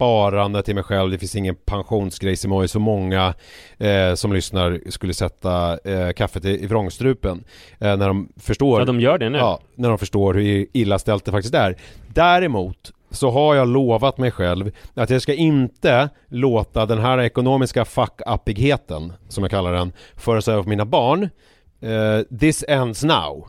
sparande till mig själv, det finns ingen pensionsgrej som är så många eh, som lyssnar skulle sätta eh, kaffet i, i vrångstrupen. Eh, när de förstår Ja, de gör det nu. Ja, när de förstår hur illa ställt det faktiskt är. Däremot så har jag lovat mig själv att jag ska inte låta den här ekonomiska fuck-uppigheten, som jag kallar den, föras över på mina barn. Eh, this ends now,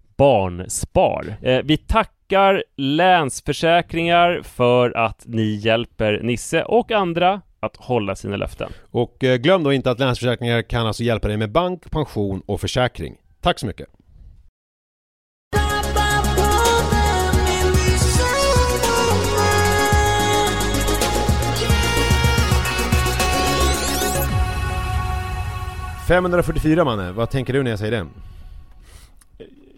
Barnspar. Eh, vi tackar Länsförsäkringar för att ni hjälper Nisse och andra att hålla sina löften. Och eh, glöm då inte att Länsförsäkringar kan alltså hjälpa dig med bank, pension och försäkring. Tack så mycket! ...544 manne, vad tänker du när jag säger det?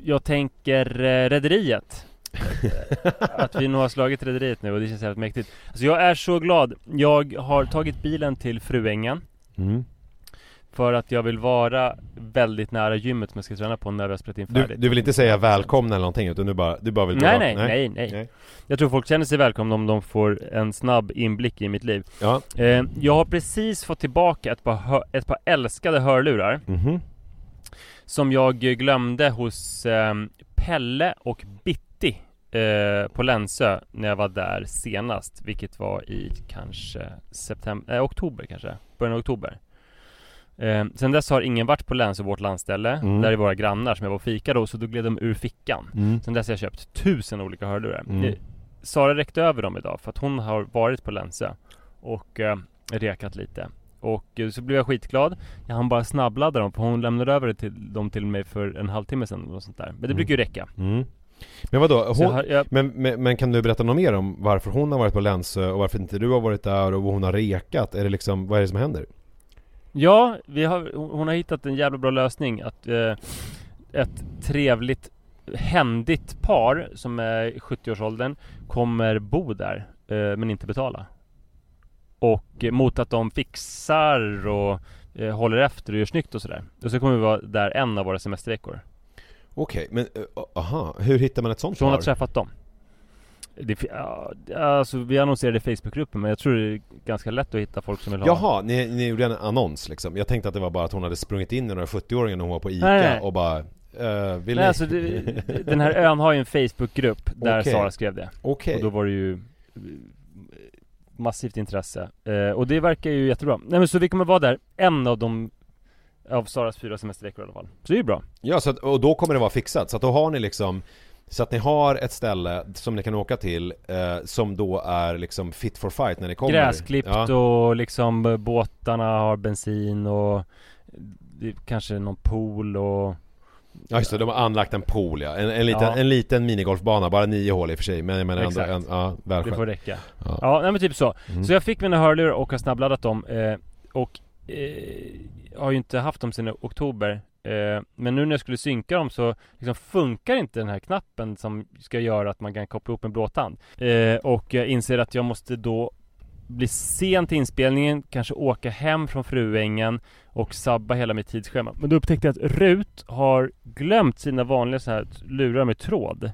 Jag tänker eh, Rederiet. att vi nog har slagit Rederiet nu och det känns jävligt mäktigt. Alltså jag är så glad. Jag har tagit bilen till Fruängen. Mm. För att jag vill vara väldigt nära gymmet som jag ska träna på när vi har spelat in Du, färdigt. du vill inte säga välkomna eller någonting utan du bara, du bara vill Nej, dra- nej, nej, nej, Jag tror folk känner sig välkomna om de får en snabb inblick i mitt liv. Ja. Eh, jag har precis fått tillbaka ett par, ett par älskade hörlurar. Mhm. Som jag glömde hos eh, Pelle och Bitti eh, på Länsö när jag var där senast. Vilket var i kanske september, eh, oktober kanske, början av oktober. Eh, sen dess har ingen varit på Länsö, vårt landställe. Mm. Där är våra grannar som jag var och fika då, så då gled de ur fickan. Mm. Sen dess har jag köpt tusen olika hörlurar. Mm. Eh, Sara räckte över dem idag för att hon har varit på Länsö och eh, rekat lite. Och eh, så blev jag skitglad. Jag hann bara snabbladda dem för hon lämnade över till, dem till mig för en halvtimme sedan eller sånt där. Men det Mm. brukar ju räcka. Mm. Men vadå, jag hon, har, jag, men, men, men kan du berätta något mer om varför hon har varit på Länsö och varför inte du har varit där och vad hon har rekat? Är det liksom, vad är det som händer? ja, vi har, hon hon har hittat en jävla bra lösning att eh, ett trevligt händigt par som är i 70-årsåldern kommer bo där eh, men inte betala. Och eh, mot att de fixar och eh, håller efter och gör snyggt och sådär. Och så kommer vi vara där en av våra semesterveckor. Okej, men uh, aha, hur hittar man ett sånt Så hon har par? träffat dem. Det, ja, alltså vi annonserade i Facebookgruppen men jag tror det är ganska lätt att hitta folk som vill ha Jaha, ni, ni gjorde en annons liksom. Jag tänkte att det var bara att hon hade sprungit in i några 70-åringar när hon var på ICA Nej, nej. och bara uh, vill Nej ni? alltså det, den här ön har ju en Facebookgrupp där Okej. Sara skrev det. Okej. Och då var det ju massivt intresse. Eh, och det verkar ju jättebra. Nej men så vi kommer vara där en av de av Saras fyra semesterveckor i alla fall. Så det är ju bra. Ja, så att, och då kommer det vara fixat. Så att då har ni liksom så att ni har ett ställe som ni kan åka till eh, som då är liksom fit for fight när ni kommer. Gräsklippt ja. och liksom eh, båtarna har bensin och det är kanske någon pool och Ja just det, de har anlagt en pool ja. En, en, liten, Ja. en liten minigolfbana, bara nio hål i och för sig men jag menar ändå, en, ja, Det får räcka. Ja. Ja, nej men typ så. Mm. Så jag fick mina hörlurar och har snabbladdat dem. Eh, och eh, har ju inte haft dem sedan oktober. Eh, men nu när jag skulle synka dem så liksom funkar inte den här knappen som ska göra att man kan koppla ihop en blåtand. Eh, och jag inser att jag måste då bli sen till inspelningen, kanske åka hem från Fruängen och sabba hela mitt tidsschema. Men då upptäckte jag att Rut har glömt sina vanliga så här lurar med tråd.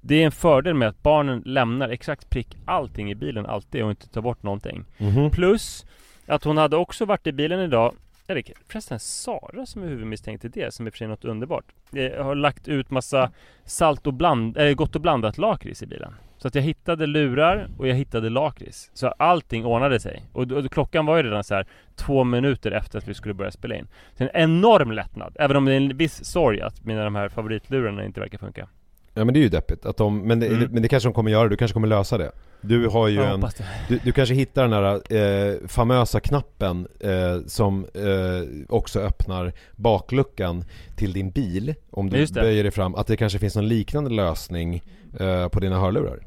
Det är en fördel med att barnen lämnar exakt prick allting i bilen alltid och inte tar bort någonting. Mhm. Plus att hon hade också varit i bilen idag eller förresten Sara som är huvudmisstänkt i det, som är för sig något underbart. Jag har lagt ut massa salt och bland, äh, gott och blandat lakrits i bilen. Så att jag hittade lurar och jag hittade lakrits. Så allting ordnade sig. Och, och klockan var ju redan så här två minuter efter att vi skulle börja spela in. Så en enorm lättnad. Även om det är en viss sorg att mina de här favoritlurarna inte verkar funka. Ja men det är ju deppigt att de, men det, Mm. men det kanske de kommer göra, du kanske kommer lösa det. Du har ju en, du, du kanske hittar den här eh, famösa knappen eh, som eh, också öppnar bakluckan till din bil om du böjer dig fram, att det kanske finns någon liknande lösning eh, på dina hörlurar.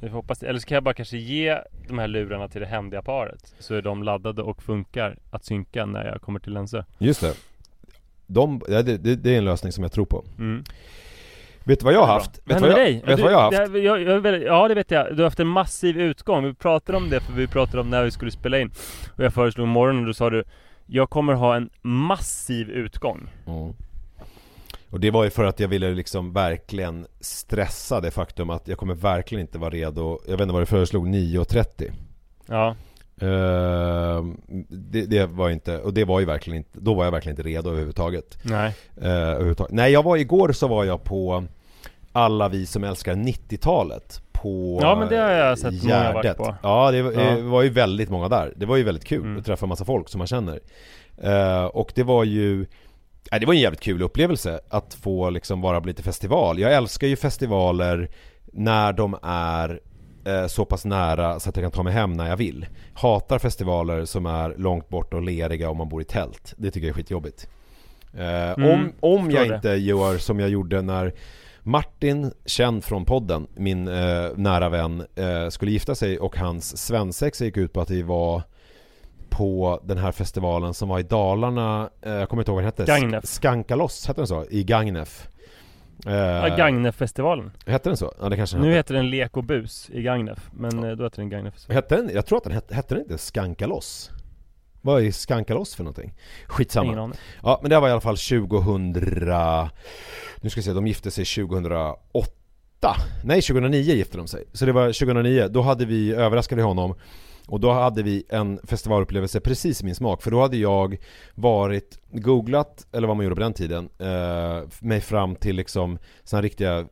Jag hoppas det. Eller så kan jag bara kanske ge de här lurarna till det händiga paret. Så är de laddade och funkar att synka när jag kommer till Länsö. Just det. De, det, det, det är en lösning som jag tror på. Mm. Vet du vad jag har haft? Vet vad jag, dig? vet du vad jag har haft? Det, jag, jag, ja det vet jag. Du har haft en massiv utgång. Vi pratade om det för vi pratade om när vi skulle spela in. Och jag föreslog imorgon och då sa du Jag kommer ha en massiv utgång. Mm. Och det var ju för att jag ville liksom verkligen stressa det faktum att jag kommer verkligen inte vara redo Jag vet inte vad du föreslog, 9.30 Ja. Ehm, det, det var inte, och det var ju verkligen inte, då var jag verkligen inte redo överhuvudtaget. Nej. Uh, överhuvudtaget. Nej, jag var igår så var jag på Alla vi som älskar 90-talet på Ja, men det har jag sett många Gärdet. varit på. Ja, det var, Ja. det var ju väldigt många där. Det var ju väldigt kul Mm. att träffa massa folk som man känner. Eh, och det var ju det var en jävligt kul upplevelse att få liksom vara på lite festival. Jag älskar ju festivaler när de är eh, så pass nära så att jag kan ta mig hem när jag vill. Hatar festivaler som är långt bort och leriga om man bor i tält. Det tycker jag är skitjobbigt. Eh, Mm, om om jag det. inte gör som jag gjorde när Martin, känd från podden, min eh, nära vän, eh, skulle gifta sig och hans svensexa gick ut på att vi var på den här festivalen som var i Dalarna, eh, jag kommer inte ihåg vad den hette. Gagnef. Sk- Skankaloss, hette den så? I Gagnef. Eh, Ja, Gagnef-festivalen. Hette den så? Ja det kanske den Nu hette. heter den Lek och bus i Gagnef. Men eh, då heter den Gagnef. Hette den, jag tror att den hette, hette den inte Skankaloss? Vad är Skankaloss för någonting? Skitsamma. Ja men det var i alla fall 2000 Nu ska vi se, de gifte sig 2008 Nej 2009 gifte de sig Så det var 2009, då hade vi, överraskade honom och då hade vi en festivalupplevelse precis i min smak för då hade jag varit, googlat, eller vad man gjorde på den tiden, eh, mig fram till liksom sådana riktiga eh,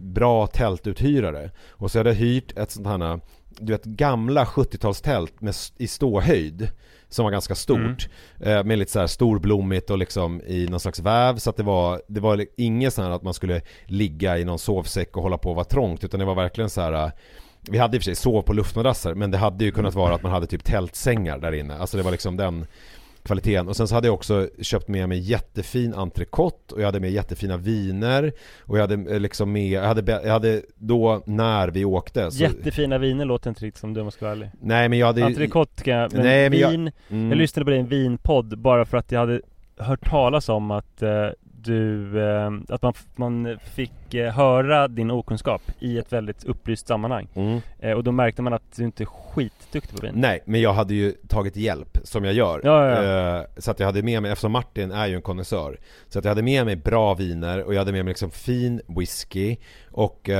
bra tältuthyrare. Och så hade jag hyrt ett sånt här, du vet gamla 70-talstält med, s- i ståhöjd som var ganska stort. Eh, med lite så här storblommigt och liksom i någon slags väv så att det var, det var inget så här att man skulle ligga i någon sovsäck och hålla på och vara trångt utan det var verkligen så här eh, vi hade i och för sig sov på luftmadrasser men det hade ju kunnat vara att man hade typ tältsängar där inne. Alltså det var liksom den kvaliteten. Och sen så hade jag också köpt med mig jättefin entrecote och jag hade med jättefina viner och jag hade eh, liksom med, jag hade, jag hade då när vi åkte så, Jättefina viner låter inte riktigt som du om jag ska vara ärlig. Nej men jag hade Entrecote kan jag, men, Nej, men jag- vin, mm. jag lyssnade på din vinpodd bara för att jag hade hört talas om att eh, du, eh, att man, man fick eh, höra din okunskap i ett väldigt upplyst sammanhang. Mm. Eh, och då märkte man att du inte är skitduktig på vin. Nej, men jag hade ju tagit hjälp som jag gör. Ja, ja, Eh, Så att jag hade med mig, eftersom Martin är ju en konnässör. Så att jag hade med mig bra viner och jag hade med mig liksom fin whisky. Och,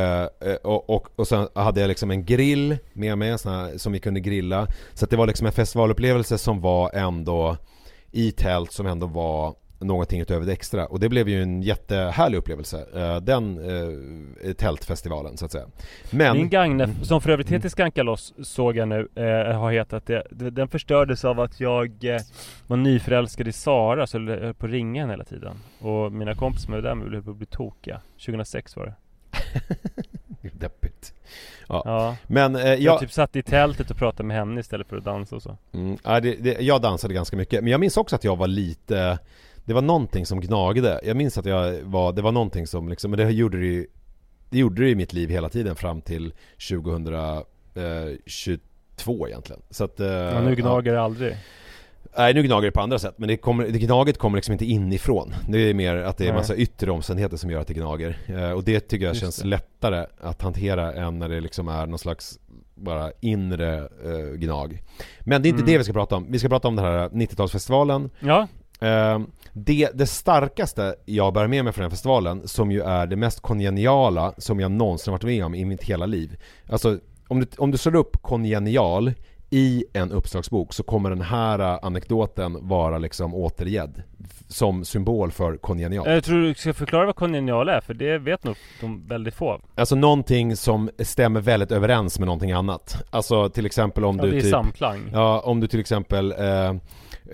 och, och, och sen hade jag liksom en grill med mig sån här, som vi kunde grilla. Så att det var liksom en festivalupplevelse som var ändå i tält som ändå var någonting utöver det extra. Och det blev ju en jättehärlig upplevelse. eh, Den eh, tältfestivalen så att säga. Men... Din Gagnef, som för övrigt heter Skankaloss, såg jag nu, eh, har hetat det. Den förstördes av att jag eh, var nyförälskad i Sara, så jag höll på att ringa henne hela tiden. Och mina kompisar som var där med höll på att bli tokiga. 2006 var det. Deppigt. Ja. Ja. Men eh, Jag jag, typ satt i tältet och pratade med henne istället för att dansa och så. mm, ja, det, det, jag dansade ganska mycket. Men jag minns också att jag var lite Det var någonting som gnagde. Jag minns att jag var, det var någonting som liksom, men det gjorde det ju Det gjorde det i mitt liv hela tiden fram till 2022 egentligen. Så att, eh, Ja, nu gnager det aldrig. Nej nu gnager det på andra sätt men det, kommer, det gnaget kommer liksom inte inifrån Det är mer att det är Nej. massa yttre omständigheter som gör att det gnager eh, Och det tycker jag Just känns det. lättare att hantera än när det liksom är någon slags bara inre eh, gnag Men det är inte Mm. det vi ska prata om Vi ska prata om den här 90-talsfestivalen Ja, Eh, det, det starkaste jag bär med mig från den här festivalen, som ju är det mest kongeniala som jag någonsin varit med om i mitt hela liv. Alltså, om du, om du slår upp kongenial i en uppslagsbok så kommer den här anekdoten vara liksom återgedd som symbol för kongenial. jag tror du ska förklara vad kongenial är, för det vet nog de väldigt få. Alltså någonting som stämmer väldigt överens med någonting annat. Alltså till exempel om Ja, du det är typ samklang. Ja, om du till exempel eh,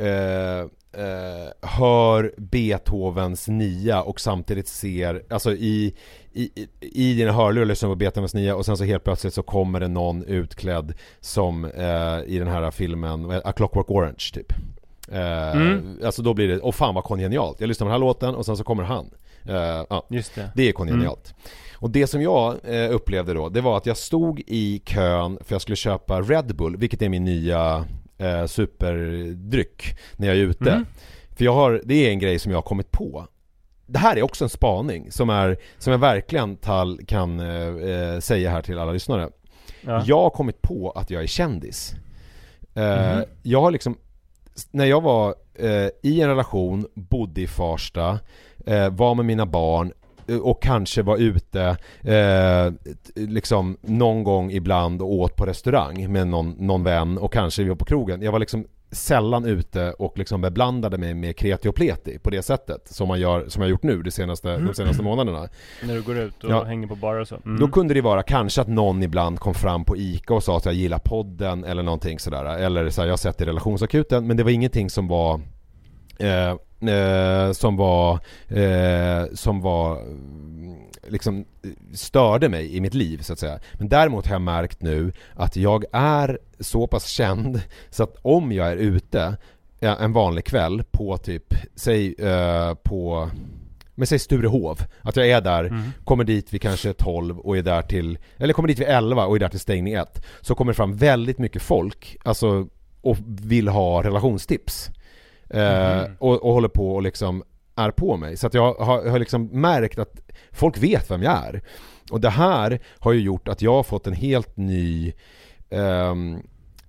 eh, eh, hör Beethovens nia och samtidigt ser, alltså i, i, i- dina hörlurar lyssnar på Beethovens nia och sen så helt plötsligt så kommer det någon utklädd som eh, i den här filmen, A Clockwork Orange typ. Eh, Mm. Alltså då blir det, åh fan vad kongenialt. Jag lyssnar på den här låten och sen så kommer han. Eh, ja. Just det. Det är kongenialt. Och det som jag eh, upplevde då, det var att jag stod i kön för jag skulle köpa Red Bull, vilket är min nya eh, superdryck när jag är ute. Mm. För jag har, det är en grej som jag har kommit på. Det här är också en spaning som, är, som jag verkligen tall, kan eh, eh, säga här till alla lyssnare. Ja. Jag har kommit på att jag är kändis. Eh, Mhm. Jag har liksom, när jag var eh, i en relation, bodde i Farsta, eh, var med mina barn och kanske var ute eh, liksom någon gång ibland och åt på restaurang med någon, någon vän och kanske vi var på krogen. Jag var liksom sällan ute och liksom beblandade mig med kreti och pleti på det sättet som man gör, som jag gjort nu de senaste, de senaste månaderna. När du går ut och Ja. hänger på barer och så. Mm. Då kunde det vara kanske att någon ibland kom fram på ICA och sa att jag gillar podden eller någonting sådär. Eller så här, jag har sett i relationsakuten men det var ingenting som var eh, eh, som var eh, som var mm, liksom eh, störde mig i mitt liv så att säga. Men däremot har jag märkt nu att jag är så pass känd så att om jag är ute eh, en vanlig kväll på typ, säg på men säg Sturehov, att jag är där, Mm. kommer dit vid kanske 12 och är där till, eller kommer dit vid 11 och är där till stängning 1. Så kommer det fram väldigt mycket folk, alltså och vill ha relationstips. Eh, Mhm. och, och håller på och liksom är på mig. Så att jag har, har liksom märkt att folk vet vem jag är. Och det här har ju gjort att jag har fått en helt ny ehm,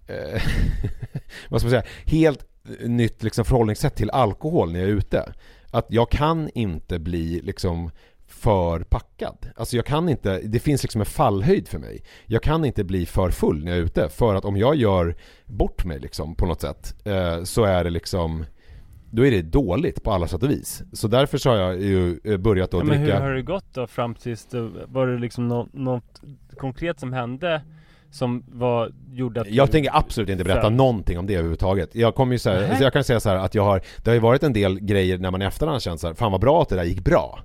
eh, vad ska man säga, helt nytt liksom förhållningssätt till alkohol när jag är ute. Att jag kan inte bli liksom för packad. Alltså jag kan inte, det finns liksom en fallhöjd för mig. Jag kan inte bli för full när jag är ute för att om jag gör bort mig liksom på något sätt eh, så är det liksom då är det dåligt på alla sätt och vis. Så därför så har jag ju eh, börjat att Ja, men hur dricka har det gått då fram tills var det liksom nå- något konkret som hände som var, gjorde att Jag du- tänker absolut inte berätta Föll. någonting om det överhuvudtaget. Jag kommer ju säga, Nähä. så jag kan säga så här att jag har, det har ju varit en del grejer när man i efterhand känt så här, fan vad bra att det där gick bra.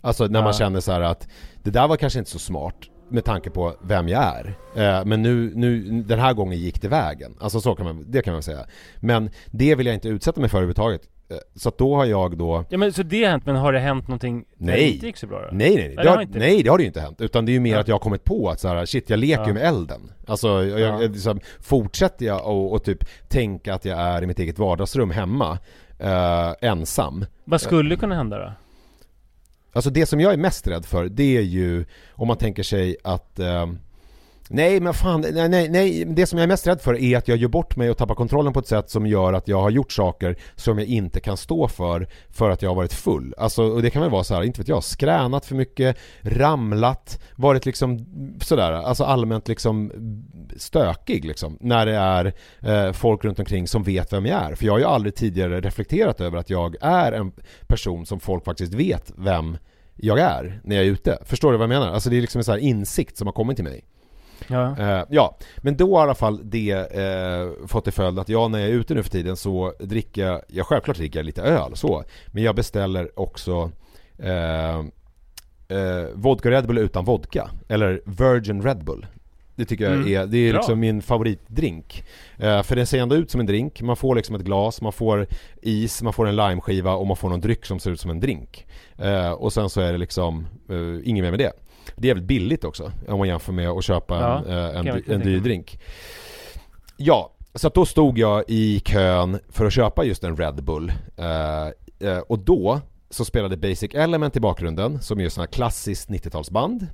Alltså när man Ja. känner så här att det där var kanske inte så smart med tanke på vem jag är. Eh, men nu, nu, den här gången gick det vägen. Alltså så kan man, det kan man säga. Men det vill jag inte utsätta mig för överhuvudtaget. Eh, så att då har jag då Ja men så det har hänt, men har det hänt någonting där Nej. det inte gick så bra då? Nej nej, nej. det Det har har, inte- nej det har det ju inte hänt. Utan det är ju mer Ja. att jag har kommit på att så här, shit jag leker Ja. ju med elden. Alltså jag, jag, Ja. jag, liksom, fortsätter jag och, och typ tänka att jag är i mitt eget vardagsrum hemma eh, ensam. Vad skulle kunna hända då? Alltså det som jag är mest rädd för det är ju om man tänker sig att eh, Nej men fan, nej, nej, nej, det som jag är mest rädd för är att jag gör bort mig och tappar kontrollen på ett sätt som gör att jag har gjort saker som jag inte kan stå för för att jag har varit full. Alltså, och det kan väl vara så här, inte vet jag, skränat för mycket, ramlat, varit liksom sådär, alltså allmänt liksom stökig liksom. När det är eh, folk runt omkring som vet vem jag är. För jag har ju aldrig tidigare reflekterat över att jag är en person som folk faktiskt vet vem jag är när jag är ute. Förstår du vad jag menar? Alltså det är liksom en sån här insikt som har kommit till mig. Ja. Eh, ja, men då har i alla fall det eh, fått till följd att jag när jag är ute nu för tiden så dricker jag, jag självklart dricker jag lite öl så, men jag beställer också eh, eh, vodka Red Bull utan vodka, eller Virgin Red Bull. Det tycker jag Mm. är, det är Bra. liksom min favoritdrink. Eh, för den ser ändå ut som en drink, man får liksom ett glas, man får is, man får en limeskiva och man får någon dryck som ser ut som en drink. Eh, och sen så är det liksom eh, inget mer med det. Det är jävligt billigt också om man jämför med att köpa en, Ja, eh, en, dy- verkligen en dyr drink. Ja, så att då stod jag i kön för att köpa just en Red Bull. Eh, eh, och då så spelade Basic Element i bakgrunden som är ju sådana här klassiskt 90-talsband.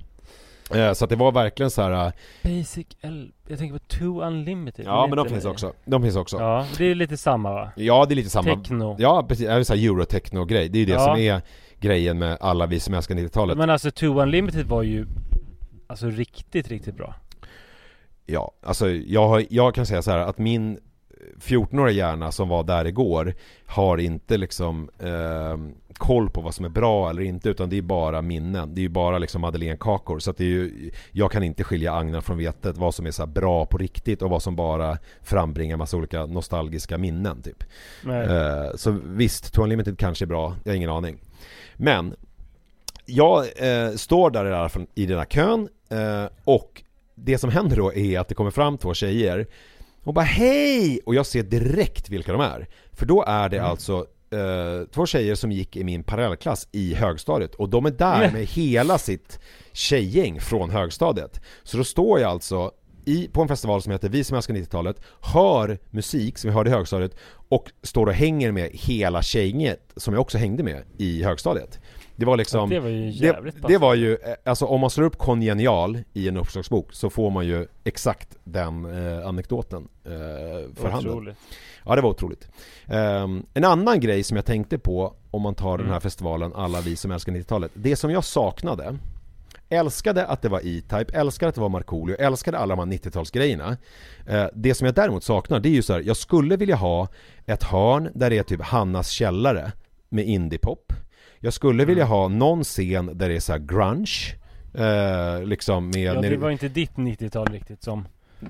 Eh, så att det var verkligen så här. eh, Basic L... Jag tänker på Two Unlimited. Ja men de finns det? också. De finns också. Ja, Ja, det är lite samma va? det är lite samma. Techno. Ja precis, det är så här eurotechno-grej. Det är ju det Ja. som är grejen med alla vi som älskar 90-talet. Men alltså Two Unlimited var ju Alltså riktigt, riktigt bra. Ja, alltså jag, har, jag kan säga så här att min 14-åriga hjärna som var där igår har inte liksom eh, koll på vad som är bra eller inte utan det är bara minnen. Det är ju bara liksom madeleinekakor så att det är ju, jag kan inte skilja agnar från vetet vad som är så bra på riktigt och vad som bara frambringar massa olika nostalgiska minnen typ. Eh, så visst, Two Unlimited kanske är bra, jag har ingen aning. Men jag eh, står där i alla fall i den här kön eh, och det som händer då är att det kommer fram två tjejer och bara hej! Och jag ser direkt vilka de är. För då är det alltså eh, två tjejer som gick i min parallellklass i högstadiet och de är där med hela sitt tjejgäng från högstadiet. Så då står jag alltså i, på en festival som heter Vi som älskar 90-talet, hör musik som vi hörde i högstadiet och står och hänger med hela tjejgänget som jag också hängde med i högstadiet. Det var liksom Ja, det var ju jävligt det, det var ju, eh, alltså om man slår upp kongenial i en uppslagsbok så får man ju exakt den eh, anekdoten eh, för handen. Ja det var otroligt. Ehm, en annan grej som jag tänkte på om man tar den här Mm. festivalen Alla vi som älskar 90-talet. Det som jag saknade Älskade att det var E-Type, älskade att det var Markoolio, älskade alla de här 90-talsgrejerna. Eh, det som jag däremot saknar det är ju så här, jag skulle vilja ha ett hörn där det är typ Hannas källare med indiepop. Jag skulle Mm. vilja ha någon scen där det är så här grunge. Eh, liksom med Ja, det var inte ditt 90-tal riktigt som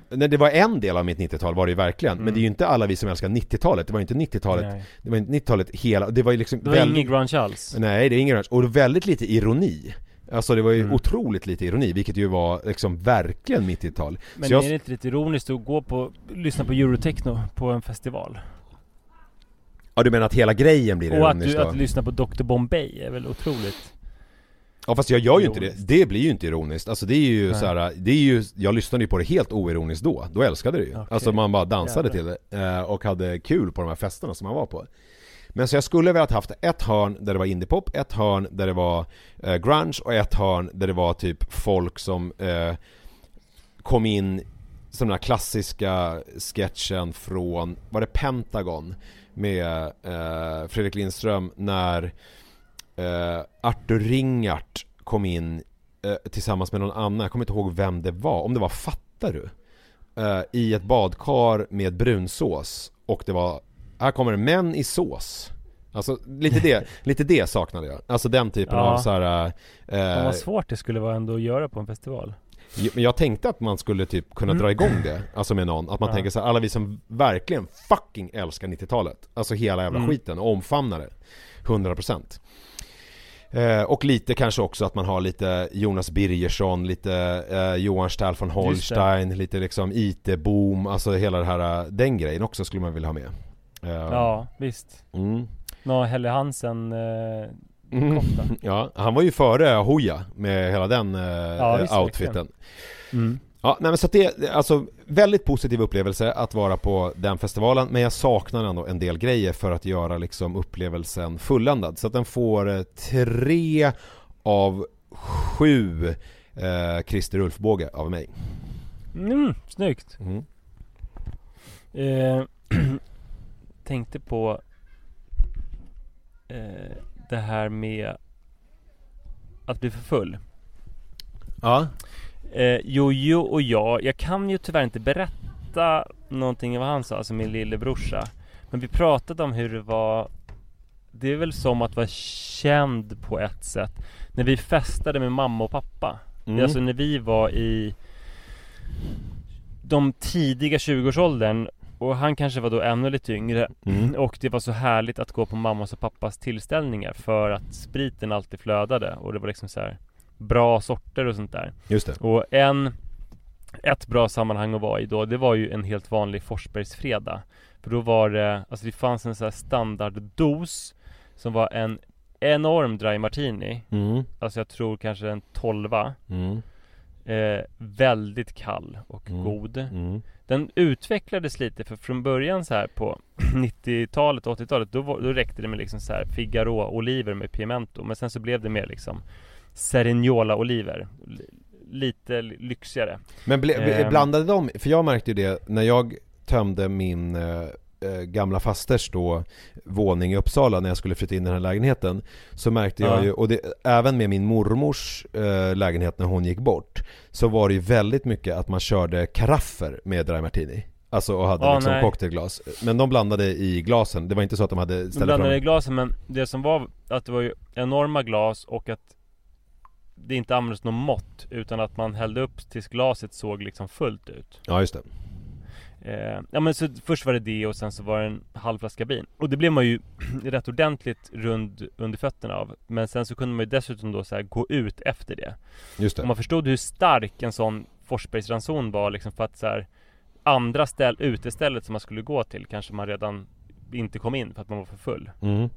Nej, det var en del av mitt 90-tal var det ju verkligen. Men Mm. det är ju inte alla vi som älskar 90-talet. Det var ju inte 90-talet. Nej. Det var inte 90-talet hela, det var ju liksom Det var väldigt- ingen grunge alls. Nej, det är ingen grunge. Och väldigt lite ironi. Alltså det var ju Mm. otroligt lite ironi, vilket ju var liksom verkligen mitt 90-tal. Men Så jag- är det inte lite ironiskt att gå på, lyssna på Eurotechno på en festival? Ja du menar att hela grejen blir Och att du, då? att lyssna på Dr Bombay är väl otroligt? Ja fast jag gör ju inte Ironiskt. det, det blir ju inte ironiskt. Alltså det är ju Nej. så här, det är ju, jag lyssnade ju på det helt oironiskt då. Då älskade det ju. Okej. Alltså man bara dansade Jävlar. till det eh, och hade kul på de här festerna som man var på. Men så jag skulle velat haft ett hörn där det var indiepop, ett hörn där det var eh, grunge och ett hörn där det var typ folk som eh, kom in som den här klassiska sketchen från, var det Pentagon? Med eh, Fredrik Lindström när eh, Artur Ringart kom in eh, tillsammans med någon annan, jag kommer inte ihåg vem det var, om det var Fattar du? Eh, I ett badkar med brunsås och det var, här kommer det män i sås Alltså lite det, lite det saknade jag. Alltså den typen Ja. av så här. Eh, vad svårt det skulle vara ändå att göra på en festival. Men jag tänkte att man skulle typ kunna dra igång det, alltså med någon. Att man Ja. tänker så här, alla vi som verkligen fucking älskar 90-talet. Alltså hela jävla Mm. skiten och omfamnar det. 100%. Eh, och lite kanske också att man har lite Jonas Birgersson, lite eh, Johan Stahl von Holstein, lite liksom IT-boom, alltså hela det här, eh, den grejen också skulle man vilja ha med. Eh, Ja, visst. Mm. Nå, Helle Hansen eh, Mm. Ja, han var ju före Hoja med hela den eh, Ja, visst, outfiten. Mm. Ja, nej men så att det, det- alltså väldigt positiv upplevelse att vara på den festivalen men jag saknar ändå en del grejer för att göra liksom upplevelsen fulländad. Så att den får eh, tre av sju eh, Christer Ulfbåge av mig. Mm, snyggt. Mm. Eh, tänkte på eh, det här med att bli för full. Ja. Eh, Jojo och jag, jag kan ju tyvärr inte berätta någonting av vad han sa, alltså min lillebrorsa. Men vi pratade om hur det var Det är väl som att vara känd på ett sätt När vi festade med mamma och pappa Mm. Alltså när vi var i De tidiga 20-årsåldern Och han kanske var då ännu lite yngre Mm. Och det var så härligt att gå på mammas och pappas tillställningar För att spriten alltid flödade och det var liksom så här Bra sorter och sånt där Just det. och en ett bra sammanhang att vara i då, det var ju en helt vanlig Forsbergsfredag. För då var det, alltså det fanns en sån här standarddos som var en enorm dry martini. Mm. Alltså jag tror kanske en tolva. Mm. Eh, väldigt kall och Mm. god. Mm. Den utvecklades lite för från början så här på 90-talet, 80-talet då, var, då räckte det med liksom så här Figaro-oliver med pimento Men sen så blev det mer liksom Cerignola-oliver L- Lite lyxigare Men ble, Ehm. blandade de, för jag märkte ju det när jag tömde min eh, eh, gamla fasters då våning i Uppsala när jag skulle flytta in i den här lägenheten Så märkte jag Ja. ju, och det, även med min mormors eh, lägenhet när hon gick bort Så var det ju väldigt mycket att man körde karaffer med dry martini. Alltså och hade Ja, liksom nej. cocktailglas. Men de blandade i glasen, det var inte så att de hade De ställt blandade i fram glasen men det som var att det var ju enorma glas och att det inte användes något mått utan att man hällde upp tills glaset såg liksom fullt ut. Ja just det Eh, ja men så först var det det och sen så var det en halv flaska vin. Och det blev man ju rätt ordentligt rund under fötterna av. Men sen så kunde man ju dessutom då så gå ut efter det. Just Och det man förstod hur stark en sån Forsbergsranson var liksom för att så här Andra ställ, utestället som man skulle gå till kanske man redan inte kom in för att man var för full. Mm.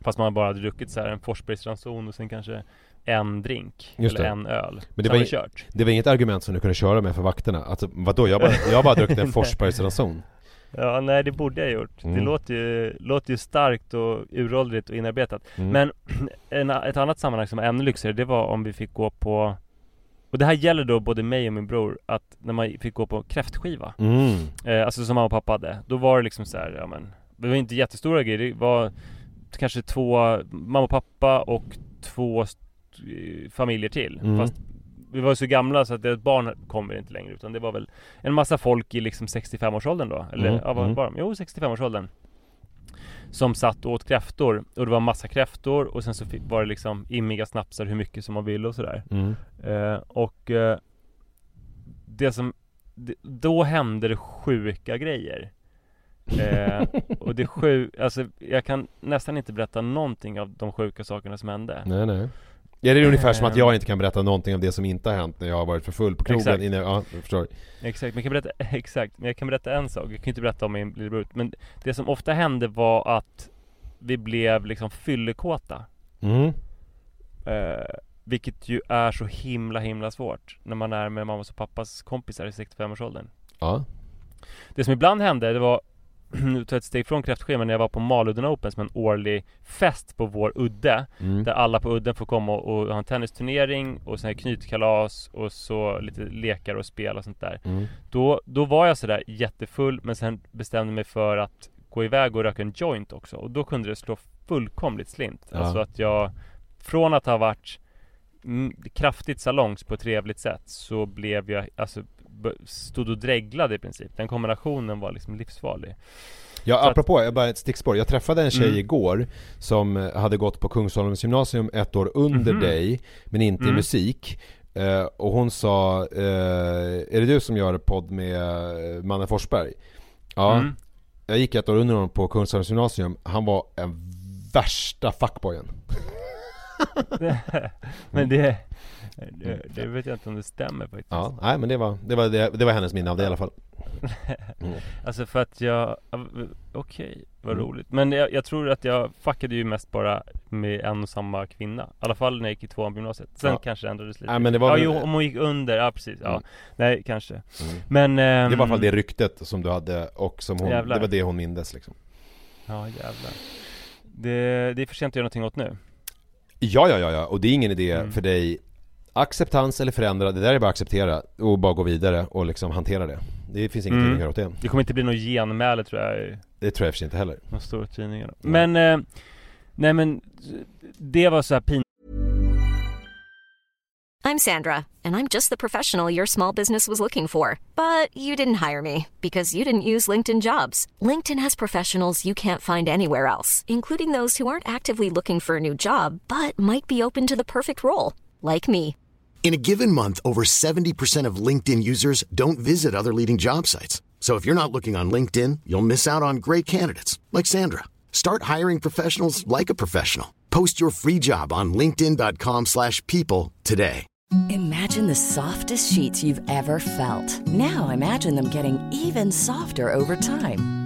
Fast man bara hade druckit så här en Forsbergsranson och sen kanske en drink Just Eller det. en öl Men det var var i- kört Det var inget argument som du kunde köra med för vakterna? Alltså vadå? Jag bara, jag bara druckit en Forsbergsranson Ja nej det borde jag gjort Mm. Det låter ju, låter ju starkt och uråldrigt och inarbetat mm. Men en, ett annat sammanhang som var ännu lyxigare det var om vi fick gå på Och det här gäller då både mig och min bror Att när man fick gå på kräftskiva mm. eh, Alltså som mamma och pappa hade Då var det liksom så här, ja men Det var inte jättestora grejer Det var kanske två Mamma och pappa och två familjer till Mm. Fast vi var så gamla så att ett barn kommer inte längre utan det var väl en massa folk i liksom 65-årsåldern då Eller Mm, ja, vad mm. var de? Jo 65-årsåldern Som satt och åt kräftor och det var massa kräftor och sen så var det liksom immiga snapsar hur mycket som man ville och sådär Mm. eh, Och eh, Det som det, Då hände det sjuka grejer eh, Och det sju, alltså jag kan nästan inte berätta någonting av de sjuka sakerna som hände Nej nej Ja det är ungefär som att Ehm. jag inte kan berätta någonting av det som inte har hänt när jag har varit för full på krogen Exakt. innan, ja jag förstår Exakt, men jag kan berätta, exakt, men jag kan berätta en sak, jag kan inte berätta om min lillebror Men det som ofta hände var att Vi blev liksom fyllekåta mm. eh, Vilket ju är så himla himla svårt När man är med mammas och pappas kompisar i 65-årsåldern Ja Det som ibland hände, det var Nu jag ett steg från kräftskivan när jag var på Maludden Open som en årlig fest på vår udde mm. Där alla på udden får komma och, och ha en tennisturnering och sen knytkalas och så lite lekar och spel och sånt där Mm. Då, då var jag sådär jättefull men sen bestämde mig för att gå iväg och röka en joint också och då kunde det slå fullkomligt slint Ja. Alltså att jag Från att ha varit kraftigt salongs på ett trevligt sätt så blev jag alltså Stod och dreglade i princip Den kombinationen var liksom livsfarlig Ja Så att- apropå, jag bara ett stickspår. Jag träffade en tjej Mm. igår som eh, hade gått på Kungsholmens gymnasium ett år under Mhm. dig men inte i Mm. musik. Eh, och hon sa, eh, är det du som gör podd med eh, Manne Forsberg? Ja, Mm. jag gick ett år under honom på Kungsholmens gymnasium. Han var en värsta fuckboyen. Men det, det Det vet jag inte om det stämmer faktiskt Ja, nej men det var, det var, det, det var hennes minne av det i alla fall. Mm. Alltså för att jag, okej, vad Mm. roligt Men jag, jag tror att jag fuckade ju mest bara med en och samma kvinna I alla fall när jag gick i tvåan på gymnasiet Sen Ja. kanske det ändrades lite Nej, men det var Ja väl- jo, om hon gick under, ja precis, ja Mm. Nej kanske Mm. Men ehm, Det var i alla fall det ryktet som du hade och som hon, Jävlar. det var det hon mindes liksom. Ja jävlar det, det är för sent att göra någonting åt nu Ja, ja, ja, ja. och det är ingen idé Mm. för dig Acceptans eller förändra, det där är bara att acceptera och bara gå vidare och liksom hantera det Det finns ingenting Mm. att göra åt det Det kommer inte bli något genmäle tror jag Det tror jag för sig inte heller de stora tidningarna Mm. Men, eh, nej men Det var så här pinsamt I'm Sandra, and I'm just the professional your small business was looking for. But you didn't hire me because you didn't use LinkedIn jobs. LinkedIn has professionals you can't find anywhere else, including those who aren't actively looking for a new job but might be open to the perfect role, like me. In a given month, over 70% of LinkedIn users don't visit other leading job sites. So if you're not looking on LinkedIn, you'll miss out on great candidates like Sandra. Start hiring professionals like a professional. Post your free job on linkedin.com/people today. Imagine the softest sheets you've ever felt. Now imagine them getting even softer over time.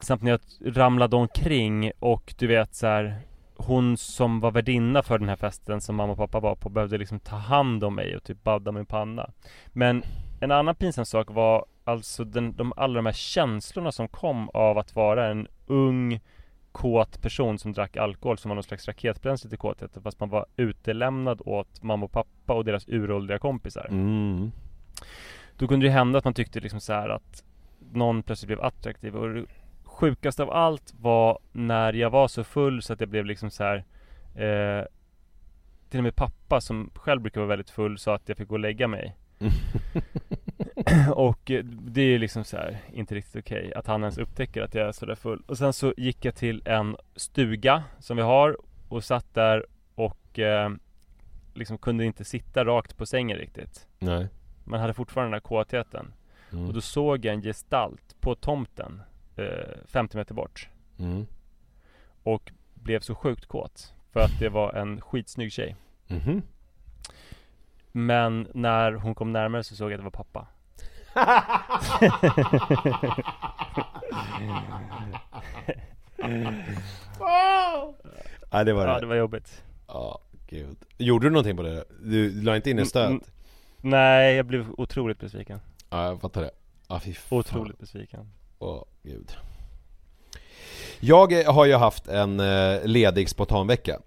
Samt när jag ramlade omkring och du vet så här, Hon som var värdinna för den här festen som mamma och pappa var på behövde liksom ta hand om mig och typ badda min panna Men en annan pinsam sak var alltså den, de, alla de här känslorna som kom av att vara en ung kåt person som drack alkohol som var någon slags raketbränsle till kåtheten fast man var utelämnad åt mamma och pappa och deras uråldriga kompisar. Mm. Då kunde det hända att man tyckte liksom så att någon plötsligt blev attraktiv och sjukaste av allt var när jag var så full så att jag blev liksom så här eh, Till och med pappa som själv brukar vara väldigt full sa att jag fick gå och lägga mig. Och eh, det är liksom så här, inte riktigt okej okay, att han ens upptäcker att jag är sådär full. Och sen så gick jag till en stuga som vi har och satt där och eh, Liksom kunde inte sitta rakt på sängen riktigt. Nej. Man hade fortfarande den här kåtheten Mm. Och då såg jag en gestalt på tomten eh, 50 meter bort Mm. Och blev så sjukt kåt För att det var en skitsnygg tjej Mhm. Men när hon kom närmare så såg jag att det var pappa Nej det var det. Ja det var jobbigt Ja, gud. Gjorde du någonting på det? Du la inte in en stöt? Mm, Nej, jag blev otroligt besviken Ja, jag fattar det. Ja, fy fan. Otroligt besviken Åh, gud. Jag har ju haft en eh, ledig spontanvecka.